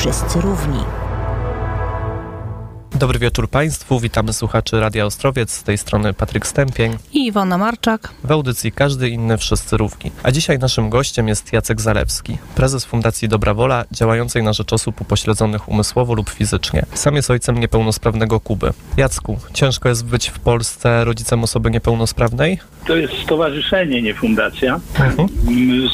wszyscy równi. Dobry wieczór Państwu, witamy słuchaczy Radia Ostrowiec, z tej strony Patryk Stępień i Iwona Marczak. W audycji Każdy Inny Wszyscy Równi. A dzisiaj naszym gościem jest Jacek Zalewski, prezes Fundacji Dobra Wola, działającej na rzecz osób upośledzonych umysłowo lub fizycznie. Sam jest ojcem niepełnosprawnego Kuby. Jacku, ciężko jest być w Polsce rodzicem osoby niepełnosprawnej? To jest stowarzyszenie, nie fundacja. Mhm.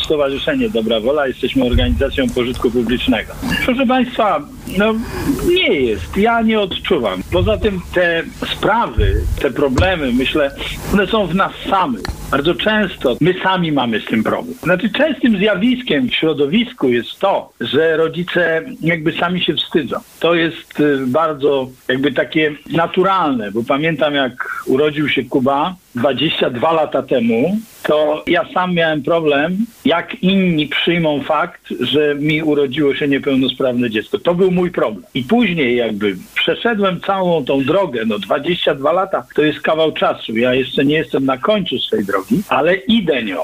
Stowarzyszenie Dobra Wola, jesteśmy organizacją pożytku publicznego. Proszę Państwa, no nie jest. Ja nie odczuwam. Poza tym te sprawy, te problemy, myślę, one są w nas samych. Bardzo często my sami mamy z tym problem. Znaczy częstym zjawiskiem w środowisku jest to, że rodzice jakby sami się wstydzą. To jest y, bardzo jakby takie naturalne, bo pamiętam jak urodził się Kuba 22 lata temu, to ja sam miałem problem, jak inni przyjmą fakt, że mi urodziło się niepełnosprawne dziecko. To był mój problem. I później jakby przeszedłem całą tą drogę, no 22 lata to jest kawał czasu. Ja jeszcze nie jestem na końcu swej drogi, ale idę nią.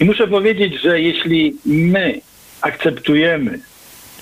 I muszę powiedzieć, że jeśli my akceptujemy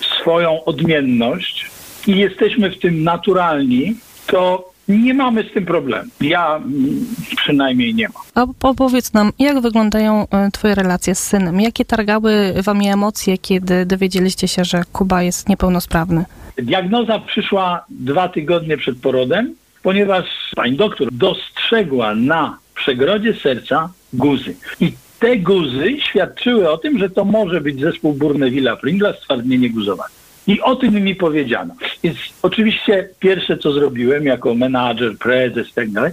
swoją odmienność i jesteśmy w tym naturalni, to nie mamy z tym problemu. Ja mm, przynajmniej nie mam. A opowiedz nam, jak wyglądają e, twoje relacje z synem? Jakie targały wami emocje, kiedy dowiedzieliście się, że Kuba jest niepełnosprawny? Diagnoza przyszła dwa tygodnie przed porodem, ponieważ pani doktor dostrzegła na przegrodzie serca guzy. I te guzy świadczyły o tym, że to może być zespół Burnevilla-Pringla, stwardnienie guzowe. I o tym mi powiedziano. Więc oczywiście pierwsze, co zrobiłem jako menadżer, prezes i tak dalej,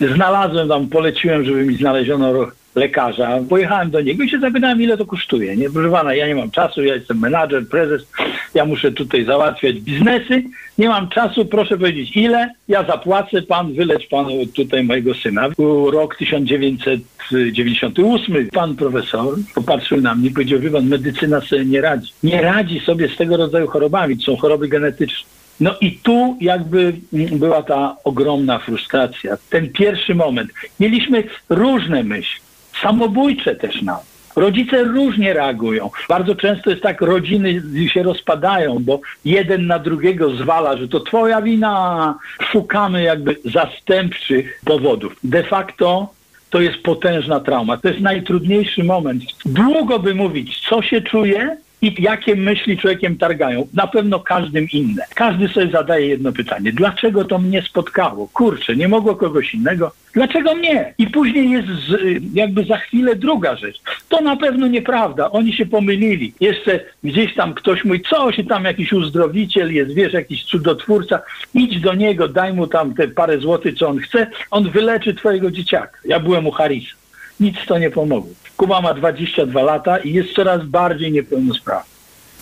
znalazłem tam, poleciłem, żeby mi znaleziono lekarza. Pojechałem do niego i się zapytałem, ile to kosztuje. Nie, proszę pana, ja nie mam czasu, ja jestem menadżer, prezes, ja muszę tutaj załatwiać biznesy, nie mam czasu, proszę powiedzieć ile, ja zapłacę, pan wyleć panu tutaj mojego syna. Był rok 1998, pan profesor popatrzył na mnie i powiedział, wie pan, medycyna sobie nie radzi. Nie radzi sobie z tego rodzaju chorobami, to są choroby genetyczne. No i tu jakby była ta ogromna frustracja. Ten pierwszy moment. Mieliśmy różne myśli samobójcze też nawet. Rodzice różnie reagują. Bardzo często jest tak, rodziny się rozpadają, bo jeden na drugiego zwala, że to twoja wina. Szukamy jakby zastępczych powodów. De facto to jest potężna trauma. To jest najtrudniejszy moment. Długo by mówić, co się czuje, i jakie myśli człowiekiem targają. Na pewno każdym inne. Każdy sobie zadaje jedno pytanie. Dlaczego to mnie spotkało? Kurczę, nie mogło kogoś innego. Dlaczego mnie? I później jest z, jakby za chwilę druga rzecz. To na pewno nieprawda. Oni się pomylili. Jeszcze gdzieś tam ktoś mówi, co się tam jakiś uzdrowiciel jest, wiesz, jakiś cudotwórca. Idź do niego, daj mu tam te parę złotych, co on chce. On wyleczy twojego dzieciaka. Ja byłem u Harisa. Nic to nie pomogło. Kuba ma 22 lata i jest coraz bardziej niepełnosprawny.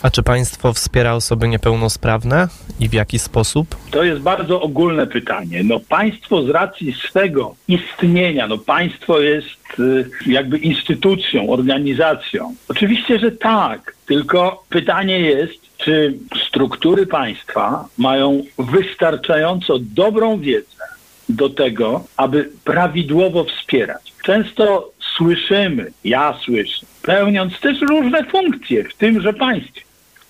A czy państwo wspiera osoby niepełnosprawne i w jaki sposób? To jest bardzo ogólne pytanie. No państwo z racji swego istnienia, no państwo jest y, jakby instytucją, organizacją. Oczywiście, że tak, tylko pytanie jest, czy struktury państwa mają wystarczająco dobrą wiedzę do tego, aby prawidłowo wspierać. Często słyszymy, ja słyszę, pełniąc też różne funkcje w tymże państwie,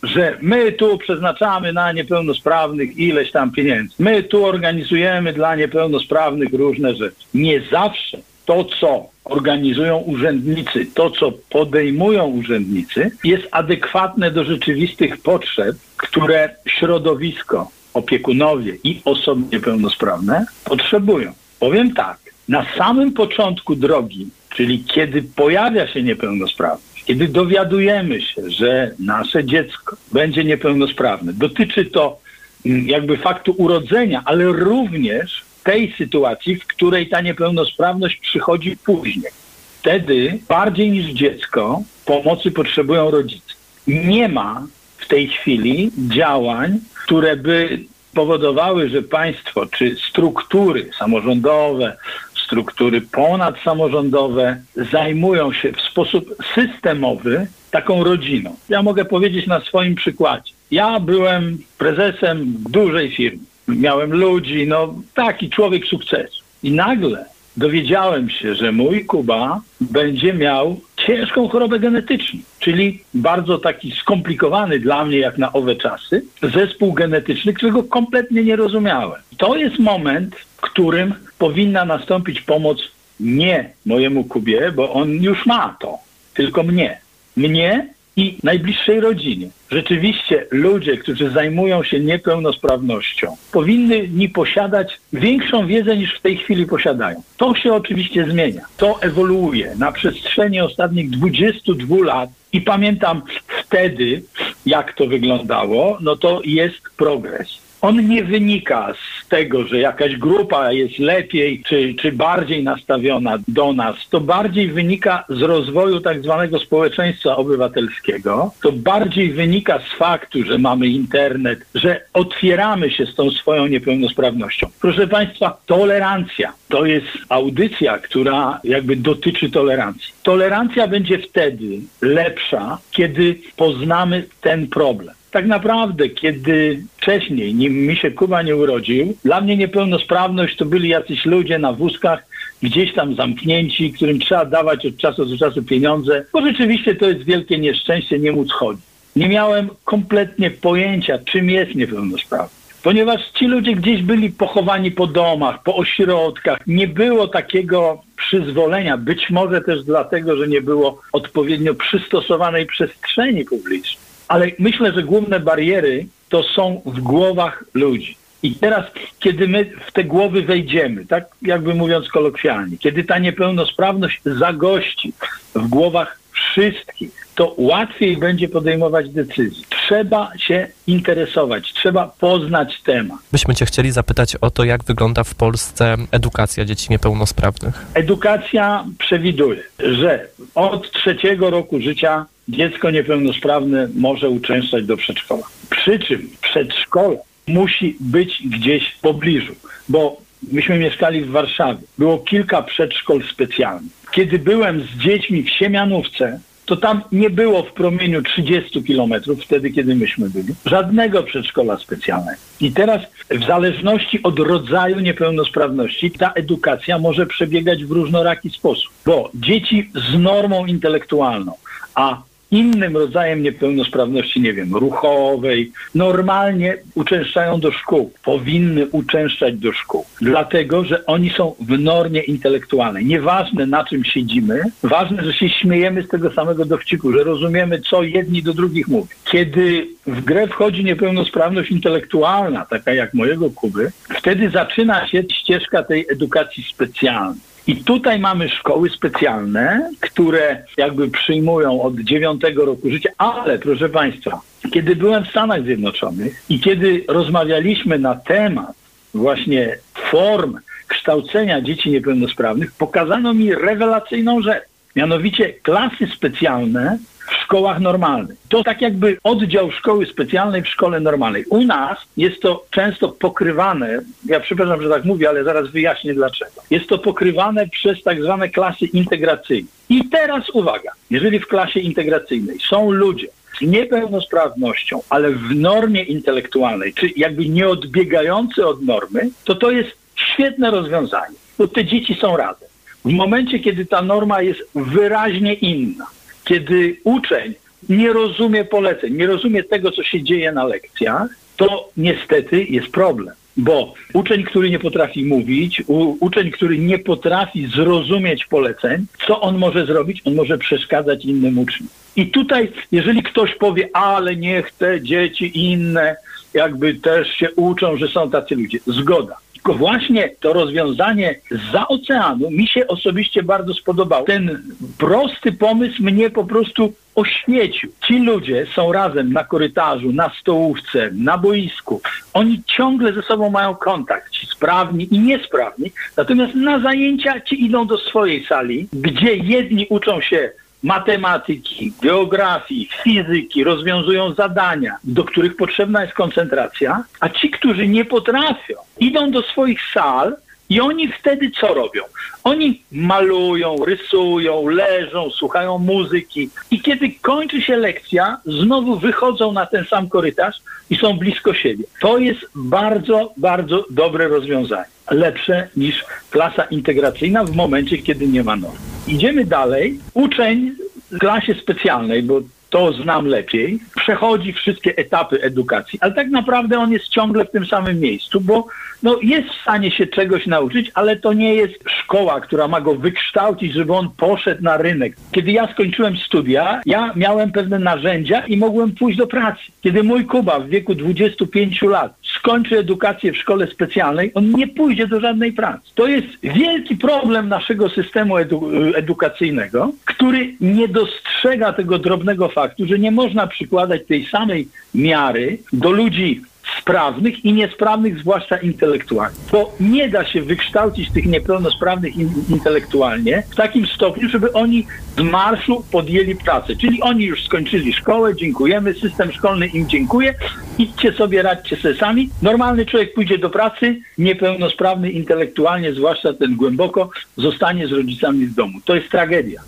że my tu przeznaczamy na niepełnosprawnych ileś tam pieniędzy. My tu organizujemy dla niepełnosprawnych różne rzeczy. Nie zawsze to, co organizują urzędnicy, to, co podejmują urzędnicy, jest adekwatne do rzeczywistych potrzeb, które środowisko, opiekunowie i osoby niepełnosprawne potrzebują. Powiem tak, na samym początku drogi Czyli kiedy pojawia się niepełnosprawność, kiedy dowiadujemy się, że nasze dziecko będzie niepełnosprawne, dotyczy to mm, jakby faktu urodzenia, ale również tej sytuacji, w której ta niepełnosprawność przychodzi później. Wtedy bardziej niż dziecko pomocy potrzebują rodzice. Nie ma w tej chwili działań, które by powodowały, że państwo czy struktury samorządowe, struktury ponadsamorządowe zajmują się w sposób systemowy taką rodziną. Ja mogę powiedzieć na swoim przykładzie. Ja byłem prezesem dużej firmy. Miałem ludzi, no taki człowiek sukcesu. I nagle dowiedziałem się, że mój Kuba będzie miał ciężką chorobę genetyczną, czyli bardzo taki skomplikowany dla mnie, jak na owe czasy, zespół genetyczny, którego kompletnie nie rozumiałem. To jest moment, w którym powinna nastąpić pomoc nie mojemu Kubie, bo on już ma to, tylko mnie. Mnie i najbliższej rodzinie. Rzeczywiście ludzie, którzy zajmują się niepełnosprawnością, powinni posiadać większą wiedzę niż w tej chwili posiadają. To się oczywiście zmienia. To ewoluuje na przestrzeni ostatnich 22 lat i pamiętam wtedy, jak to wyglądało, no to jest progres on nie wynika z tego, że jakaś grupa jest lepiej czy, czy bardziej nastawiona do nas. To bardziej wynika z rozwoju tak zwanego społeczeństwa obywatelskiego. To bardziej wynika z faktu, że mamy internet, że otwieramy się z tą swoją niepełnosprawnością. Proszę Państwa, tolerancja to jest audycja, która jakby dotyczy tolerancji. Tolerancja będzie wtedy lepsza, kiedy poznamy ten problem tak naprawdę, kiedy wcześniej, nim mi się Kuba nie urodził, dla mnie niepełnosprawność to byli jacyś ludzie na wózkach, gdzieś tam zamknięci, którym trzeba dawać od czasu do czasu pieniądze, bo rzeczywiście to jest wielkie nieszczęście nie móc chodzić. Nie miałem kompletnie pojęcia, czym jest niepełnosprawność ponieważ ci ludzie gdzieś byli pochowani po domach, po ośrodkach. Nie było takiego przyzwolenia, być może też dlatego, że nie było odpowiednio przystosowanej przestrzeni publicznej. Ale myślę, że główne bariery to są w głowach ludzi. I teraz, kiedy my w te głowy wejdziemy, tak jakby mówiąc kolokwialnie, kiedy ta niepełnosprawność zagości w głowach wszystkich, to łatwiej będzie podejmować decyzje. Trzeba się interesować, trzeba poznać temat. Byśmy Cię chcieli zapytać o to, jak wygląda w Polsce edukacja dzieci niepełnosprawnych. Edukacja przewiduje, że od trzeciego roku życia dziecko niepełnosprawne może uczęszczać do przedszkola. Przy czym przedszkole musi być gdzieś w pobliżu, bo myśmy mieszkali w Warszawie. Było kilka przedszkol specjalnych. Kiedy byłem z dziećmi w Siemianówce, to tam nie było w promieniu 30 kilometrów, wtedy kiedy myśmy byli, żadnego przedszkola specjalnego. I teraz w zależności od rodzaju niepełnosprawności ta edukacja może przebiegać w różnoraki sposób, bo dzieci z normą intelektualną, a innym rodzajem niepełnosprawności, nie wiem, ruchowej, normalnie uczęszczają do szkół, powinny uczęszczać do szkół, dlatego że oni są w normie intelektualnej. Nieważne na czym siedzimy, ważne, że się śmiejemy z tego samego dowcipu, że rozumiemy, co jedni do drugich mówią. Kiedy w grę wchodzi niepełnosprawność intelektualna, taka jak mojego Kuby, wtedy zaczyna się ścieżka tej edukacji specjalnej. I tutaj mamy szkoły specjalne, które jakby przyjmują od dziewiątego roku życia, ale proszę Państwa, kiedy byłem w Stanach Zjednoczonych i kiedy rozmawialiśmy na temat właśnie form kształcenia dzieci niepełnosprawnych, pokazano mi rewelacyjną rzecz. Mianowicie klasy specjalne w szkołach normalnych. To tak jakby oddział szkoły specjalnej w szkole normalnej. U nas jest to często pokrywane, ja przepraszam, że tak mówię, ale zaraz wyjaśnię dlaczego. Jest to pokrywane przez tak zwane klasy integracyjne. I teraz uwaga, jeżeli w klasie integracyjnej są ludzie, z niepełnosprawnością, ale w normie intelektualnej, czy jakby nie odbiegający od normy, to to jest świetne rozwiązanie, bo te dzieci są razem. W momencie, kiedy ta norma jest wyraźnie inna, kiedy uczeń nie rozumie poleceń, nie rozumie tego, co się dzieje na lekcjach, to niestety jest problem. Bo uczeń, który nie potrafi mówić, u, uczeń, który nie potrafi zrozumieć poleceń, co on może zrobić? On może przeszkadzać innym uczniom. I tutaj, jeżeli ktoś powie, ale niech te dzieci inne jakby też się uczą, że są tacy ludzie, zgoda. Tylko właśnie to rozwiązanie za oceanu mi się osobiście bardzo spodobało. Ten prosty pomysł mnie po prostu oświecił. Ci ludzie są razem na korytarzu, na stołówce, na boisku. Oni ciągle ze sobą mają kontakt, ci sprawni i niesprawni. Natomiast na zajęcia ci idą do swojej sali, gdzie jedni uczą się matematyki, geografii, fizyki, rozwiązują zadania, do których potrzebna jest koncentracja, a ci, którzy nie potrafią, idą do swoich sal i oni wtedy co robią? Oni malują, rysują, leżą, słuchają muzyki i kiedy kończy się lekcja, znowu wychodzą na ten sam korytarz i są blisko siebie. To jest bardzo, bardzo dobre rozwiązanie. Lepsze niż klasa integracyjna w momencie, kiedy nie ma norm. Idziemy dalej. Uczeń w klasie specjalnej, bo to znam lepiej, przechodzi wszystkie etapy edukacji, ale tak naprawdę on jest ciągle w tym samym miejscu, bo no, jest w stanie się czegoś nauczyć, ale to nie jest szkoła, która ma go wykształcić, żeby on poszedł na rynek. Kiedy ja skończyłem studia, ja miałem pewne narzędzia i mogłem pójść do pracy. Kiedy mój Kuba w wieku 25 lat skończy edukację w szkole specjalnej, on nie pójdzie do żadnej pracy. To jest wielki problem naszego systemu edu edukacyjnego, który nie dostrzega tego drobnego faktu, że nie można przykładać tej samej miary do ludzi sprawnych i niesprawnych, zwłaszcza intelektualnie. Bo nie da się wykształcić tych niepełnosprawnych in, intelektualnie w takim stopniu, żeby oni z marszu podjęli pracę. Czyli oni już skończyli szkołę, dziękujemy, system szkolny im dziękuję, idźcie sobie, radźcie sobie sami. Normalny człowiek pójdzie do pracy, niepełnosprawny intelektualnie, zwłaszcza ten głęboko, zostanie z rodzicami w domu. To jest tragedia.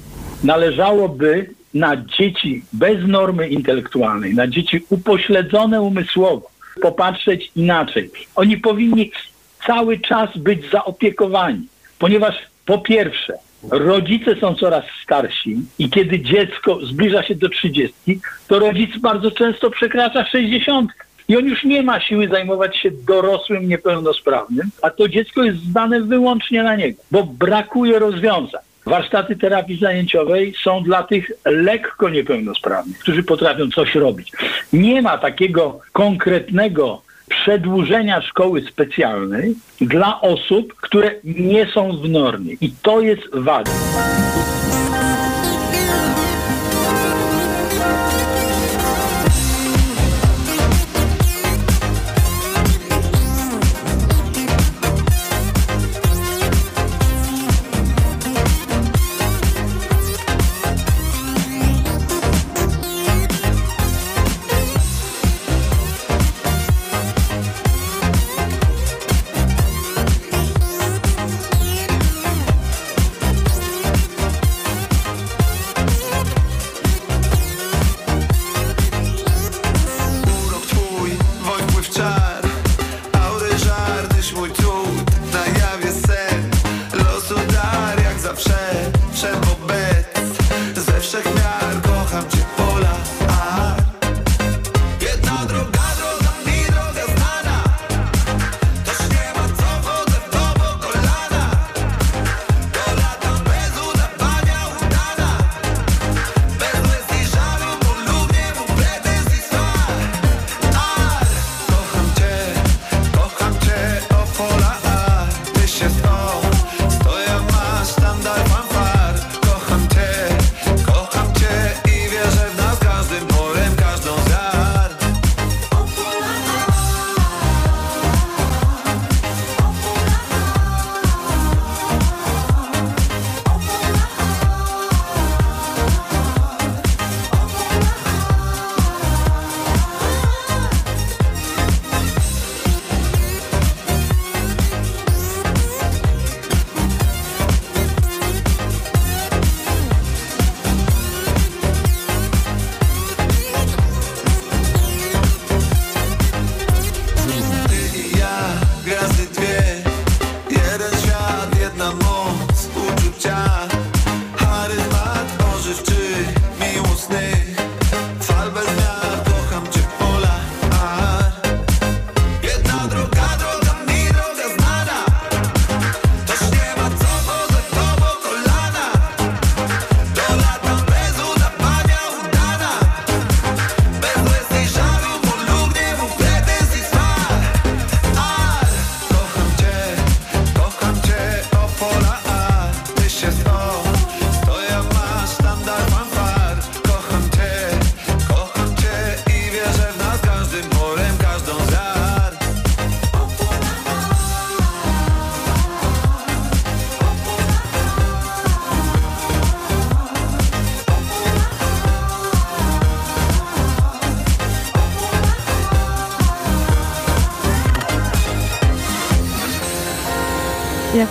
Należałoby na dzieci bez normy intelektualnej, na dzieci upośledzone umysłowo, popatrzeć inaczej. Oni powinni cały czas być zaopiekowani, ponieważ po pierwsze, rodzice są coraz starsi i kiedy dziecko zbliża się do 30, to rodzic bardzo często przekracza 60. I on już nie ma siły zajmować się dorosłym niepełnosprawnym, a to dziecko jest zdane wyłącznie na niego, bo brakuje rozwiązań. Warsztaty terapii zajęciowej są dla tych lekko niepełnosprawnych, którzy potrafią coś robić. Nie ma takiego konkretnego przedłużenia szkoły specjalnej dla osób, które nie są w normie. I to jest wada.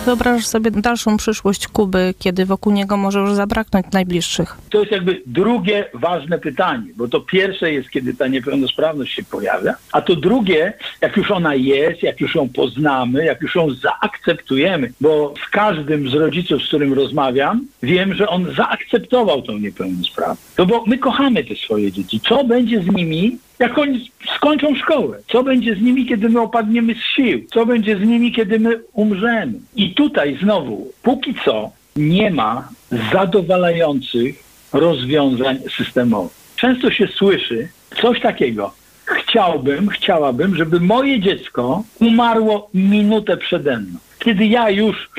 Wyobrażasz sobie dalszą przyszłość Kuby, kiedy wokół niego może już zabraknąć najbliższych? To jest jakby drugie ważne pytanie, bo to pierwsze jest, kiedy ta niepełnosprawność się pojawia, a to drugie, jak już ona jest, jak już ją poznamy, jak już ją zaakceptujemy, bo z każdym z rodziców, z którym rozmawiam, wiem, że on zaakceptował tą niepełnosprawność. No bo my kochamy te swoje dzieci. Co będzie z nimi, jak oni skończą szkołę? Co będzie z nimi, kiedy my opadniemy z sił? Co będzie z nimi, kiedy my umrzemy? I tutaj znowu, póki co nie ma zadowalających rozwiązań systemowych. Często się słyszy coś takiego. Chciałbym, chciałabym, żeby moje dziecko umarło minutę przede mną. Kiedy ja już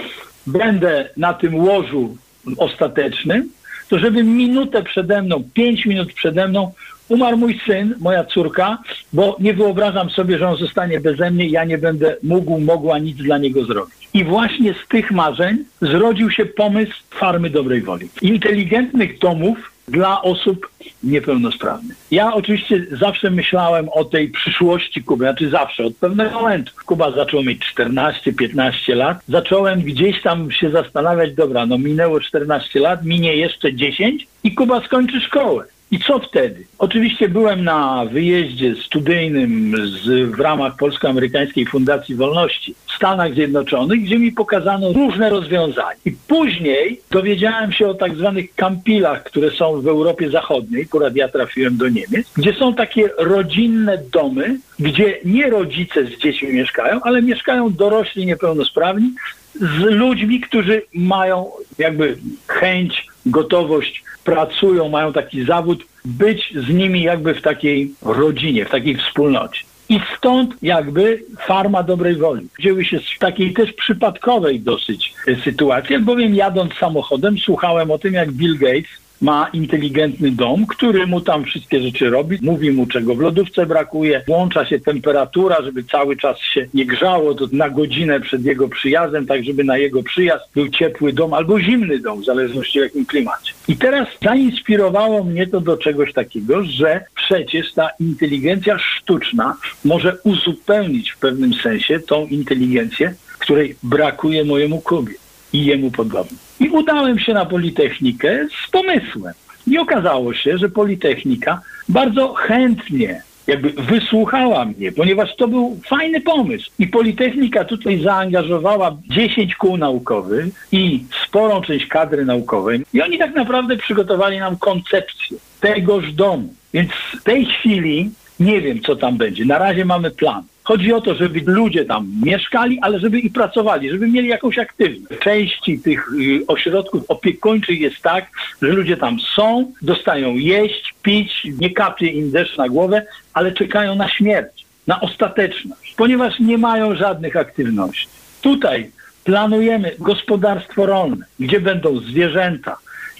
będę na tym łożu ostatecznym, to żeby minutę przede mną, pięć minut przede mną umarł mój syn, moja córka, bo nie wyobrażam sobie, że on zostanie beze mnie i ja nie będę mógł, mogła nic dla niego zrobić. I właśnie z tych marzeń zrodził się pomysł Farmy Dobrej Woli. Inteligentnych domów dla osób niepełnosprawnych. Ja oczywiście zawsze myślałem o tej przyszłości Kuby, znaczy zawsze, od pewnego momentu. Kuba zaczął mieć 14-15 lat. Zacząłem gdzieś tam się zastanawiać, dobra, no minęło 14 lat, minie jeszcze 10 i Kuba skończy szkołę. I co wtedy? Oczywiście byłem na wyjeździe studyjnym z, w ramach Polsko-Amerykańskiej Fundacji Wolności w Stanach Zjednoczonych, gdzie mi pokazano różne rozwiązania. I później dowiedziałem się o tak zwanych kampilach, które są w Europie Zachodniej, akurat ja trafiłem do Niemiec, gdzie są takie rodzinne domy, gdzie nie rodzice z dziećmi mieszkają, ale mieszkają dorośli niepełnosprawni z ludźmi, którzy mają jakby chęć, gotowość pracują, mają taki zawód, być z nimi jakby w takiej rodzinie, w takiej wspólnocie. I stąd jakby farma dobrej woli. Wzięły się z takiej też przypadkowej dosyć sytuacji, bowiem jadąc samochodem słuchałem o tym, jak Bill Gates ma inteligentny dom, który mu tam wszystkie rzeczy robi, mówi mu czego w lodówce brakuje, włącza się temperatura, żeby cały czas się nie grzało, to na godzinę przed jego przyjazdem, tak żeby na jego przyjazd był ciepły dom albo zimny dom, w zależności w jakim klimacie. I teraz zainspirowało mnie to do czegoś takiego, że przecież ta inteligencja sztuczna może uzupełnić w pewnym sensie tą inteligencję, której brakuje mojemu Kubie i jemu podobnym. I udałem się na Politechnikę z pomysłem. I okazało się, że Politechnika bardzo chętnie jakby wysłuchała mnie, ponieważ to był fajny pomysł. I Politechnika tutaj zaangażowała 10 kół naukowych i sporą część kadry naukowej. I oni tak naprawdę przygotowali nam koncepcję tegoż domu. Więc w tej chwili nie wiem, co tam będzie. Na razie mamy plan. Chodzi o to, żeby ludzie tam mieszkali, ale żeby i pracowali, żeby mieli jakąś aktywność. Części tych y, ośrodków opiekuńczych jest tak, że ludzie tam są, dostają jeść, pić, nie kapie im deszcz na głowę, ale czekają na śmierć, na ostateczność, ponieważ nie mają żadnych aktywności. Tutaj planujemy gospodarstwo rolne, gdzie będą zwierzęta,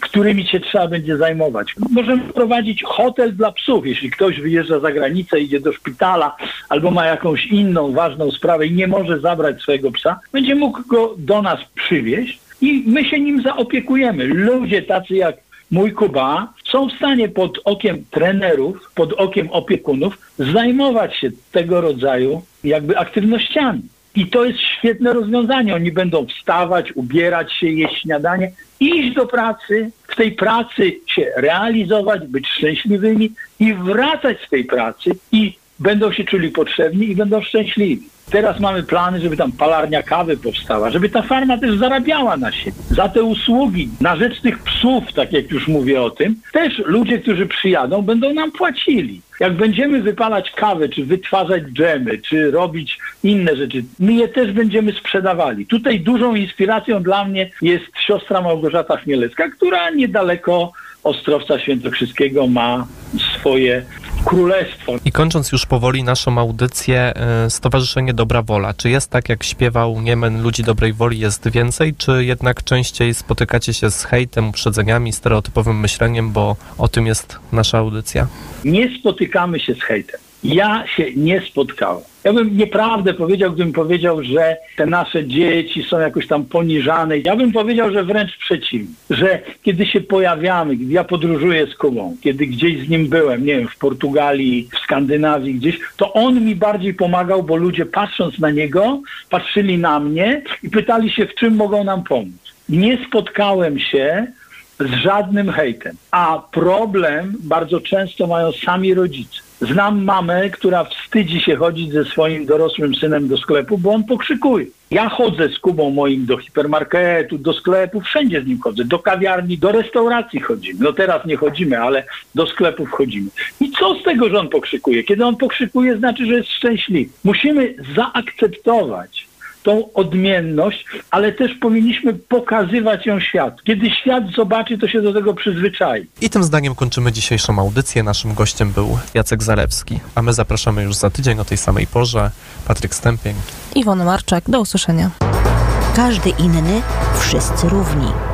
którymi się trzeba będzie zajmować. Możemy prowadzić hotel dla psów, jeśli ktoś wyjeżdża za granicę, idzie do szpitala albo ma jakąś inną ważną sprawę i nie może zabrać swojego psa, będzie mógł go do nas przywieźć i my się nim zaopiekujemy. Ludzie tacy jak mój Kuba są w stanie pod okiem trenerów, pod okiem opiekunów zajmować się tego rodzaju jakby aktywnościami. I to jest świetne rozwiązanie. Oni będą wstawać, ubierać się, jeść śniadanie, iść do pracy, w tej pracy się realizować, być szczęśliwymi i wracać z tej pracy i będą się czuli potrzebni i będą szczęśliwi. Teraz mamy plany, żeby tam palarnia kawy powstała, żeby ta farma też zarabiała na siebie. Za te usługi, na rzecz tych psów, tak jak już mówię o tym, też ludzie, którzy przyjadą, będą nam płacili. Jak będziemy wypalać kawę, czy wytwarzać dżemy, czy robić inne rzeczy, my je też będziemy sprzedawali. Tutaj dużą inspiracją dla mnie jest siostra Małgorzata Chmielecka, która niedaleko Ostrowca Świętokrzyskiego ma swoje królestwo. I kończąc już powoli naszą audycję, y, Stowarzyszenie Dobra Wola. Czy jest tak, jak śpiewał Niemen ludzi dobrej woli jest więcej, czy jednak częściej spotykacie się z hejtem, uprzedzeniami, stereotypowym myśleniem, bo o tym jest nasza audycja? Nie spotykamy się z hejtem. Ja się nie spotkałem. Ja bym nieprawdę powiedział, gdybym powiedział, że te nasze dzieci są jakoś tam poniżane. Ja bym powiedział, że wręcz przeciwnie. Że kiedy się pojawiamy, gdy ja podróżuję z Kubą, kiedy gdzieś z nim byłem, nie wiem, w Portugalii, w Skandynawii gdzieś, to on mi bardziej pomagał, bo ludzie patrząc na niego, patrzyli na mnie i pytali się, w czym mogą nam pomóc. Nie spotkałem się z żadnym hejtem. A problem bardzo często mają sami rodzice. Znam mamę, która wstydzi się chodzić ze swoim dorosłym synem do sklepu, bo on pokrzykuje. Ja chodzę z Kubą moim do hipermarketu, do sklepu, wszędzie z nim chodzę, do kawiarni, do restauracji chodzimy. No teraz nie chodzimy, ale do sklepów chodzimy. I co z tego, że on pokrzykuje? Kiedy on pokrzykuje, znaczy, że jest szczęśliwy. Musimy zaakceptować tą odmienność, ale też powinniśmy pokazywać ją światu. Kiedy świat zobaczy, to się do tego przyzwyczai. I tym zdaniem kończymy dzisiejszą audycję. Naszym gościem był Jacek Zalewski, a my zapraszamy już za tydzień o tej samej porze. Patryk Stępień. Iwona Marczak, do usłyszenia. Każdy inny, wszyscy równi.